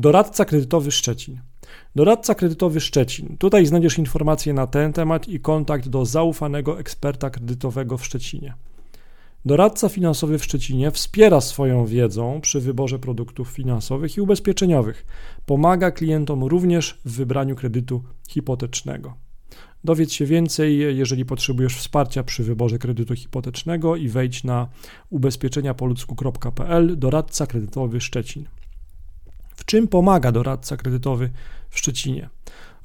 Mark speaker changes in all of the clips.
Speaker 1: Doradca kredytowy Szczecin. Doradca kredytowy Szczecin. Tutaj znajdziesz informacje na ten temat i kontakt do zaufanego eksperta kredytowego w Szczecinie. Doradca finansowy w Szczecinie wspiera swoją wiedzą przy wyborze produktów finansowych i ubezpieczeniowych. Pomaga klientom również w wybraniu kredytu hipotecznego. Dowiedz się więcej, jeżeli potrzebujesz wsparcia przy wyborze kredytu hipotecznego i wejdź na ubezpieczeniapoludzku.pl doradca kredytowy Szczecin. Czym pomaga doradca kredytowy w Szczecinie?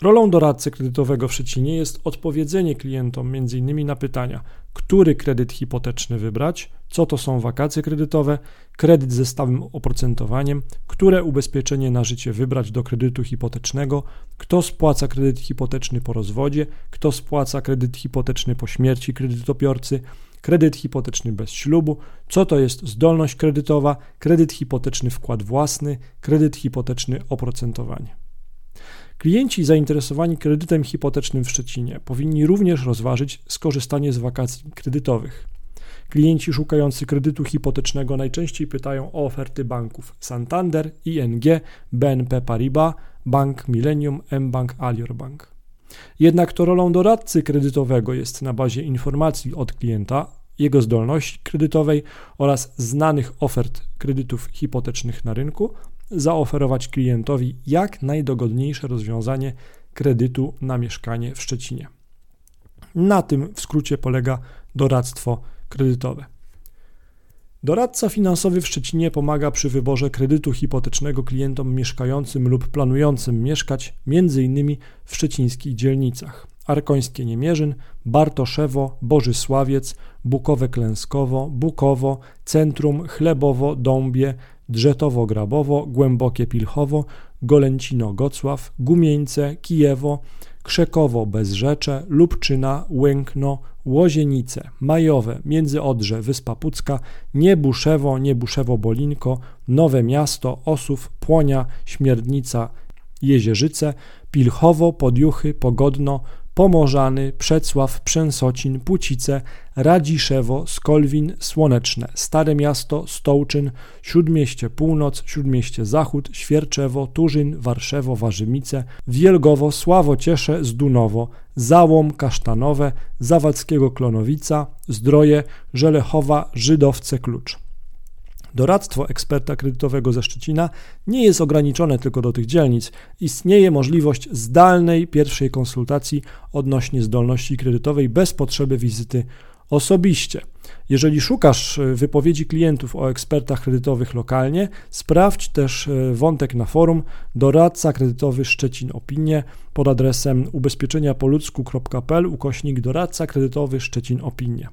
Speaker 1: Rolą doradcy kredytowego w Szczecinie jest odpowiedzenie klientom m.in. na pytania, który kredyt hipoteczny wybrać, co to są wakacje kredytowe, kredyt ze stałym oprocentowaniem, które ubezpieczenie na życie wybrać do kredytu hipotecznego, kto spłaca kredyt hipoteczny po rozwodzie, kto spłaca kredyt hipoteczny po śmierci kredytobiorcy, kredyt hipoteczny bez ślubu, co to jest zdolność kredytowa, kredyt hipoteczny wkład własny, kredyt hipoteczny oprocentowanie. Klienci zainteresowani kredytem hipotecznym w Szczecinie powinni również rozważyć skorzystanie z wakacji kredytowych. Klienci szukający kredytu hipotecznego najczęściej pytają o oferty banków Santander, ING, BNP Paribas, Bank Millennium, mBank, Alior Bank. Jednak to rolą doradcy kredytowego jest na bazie informacji od klienta, jego zdolności kredytowej oraz znanych ofert kredytów hipotecznych na rynku zaoferować klientowi jak najdogodniejsze rozwiązanie kredytu na mieszkanie w Szczecinie. Na tym w skrócie polega doradztwo kredytowe. Doradca finansowy w Szczecinie pomaga przy wyborze kredytu hipotecznego klientom mieszkającym lub planującym mieszkać m.in. w szczecińskich dzielnicach. Arkońskie Niemierzyn, Bartoszewo, Bożysławiec, Bukowe Klęskowo, Bukowo, Centrum, Chlebowo, Dąbie, Drzetowo-Grabowo, Głębokie Pilchowo, Golęcino-Gocław, Gumieńce, Kijewo, Krzekowo-Bezrzecze, Lubczyna, Łękno, Łozienice, Majowe, Międzyodrze, Wyspa Pucka, Niebuszewo, Niebuszewo-Bolinko, Nowe Miasto, Osów, Płonia, Śmierdnica, Jezierzyce, Pilchowo, Podjuchy, Pogodno, Pomorzany, Przecław, Przęsocin, Pucice, Radziszewo, Skolwin, Słoneczne, Stare Miasto, Stołczyn, Śródmieście Północ, Śródmieście Zachód, Świerczewo, Turzyn, Warszewo, Warzymice, Wielgowo, Sławociesze, Zdunowo, Załom, Kasztanowe, Zawadzkiego Klonowica, Zdroje, Żelechowa, Żydowce, Klucz. Doradztwo eksperta kredytowego ze Szczecina nie jest ograniczone tylko do tych dzielnic. Istnieje możliwość zdalnej pierwszej konsultacji odnośnie zdolności kredytowej bez potrzeby wizyty osobiście. Jeżeli szukasz e, wypowiedzi klientów o ekspertach kredytowych lokalnie, sprawdź też e, wątek na forum doradca kredytowy Szczecin Opinie pod adresem ubezpieczeniapoludzku.pl ukośnik doradca kredytowy Szczecin Opinie.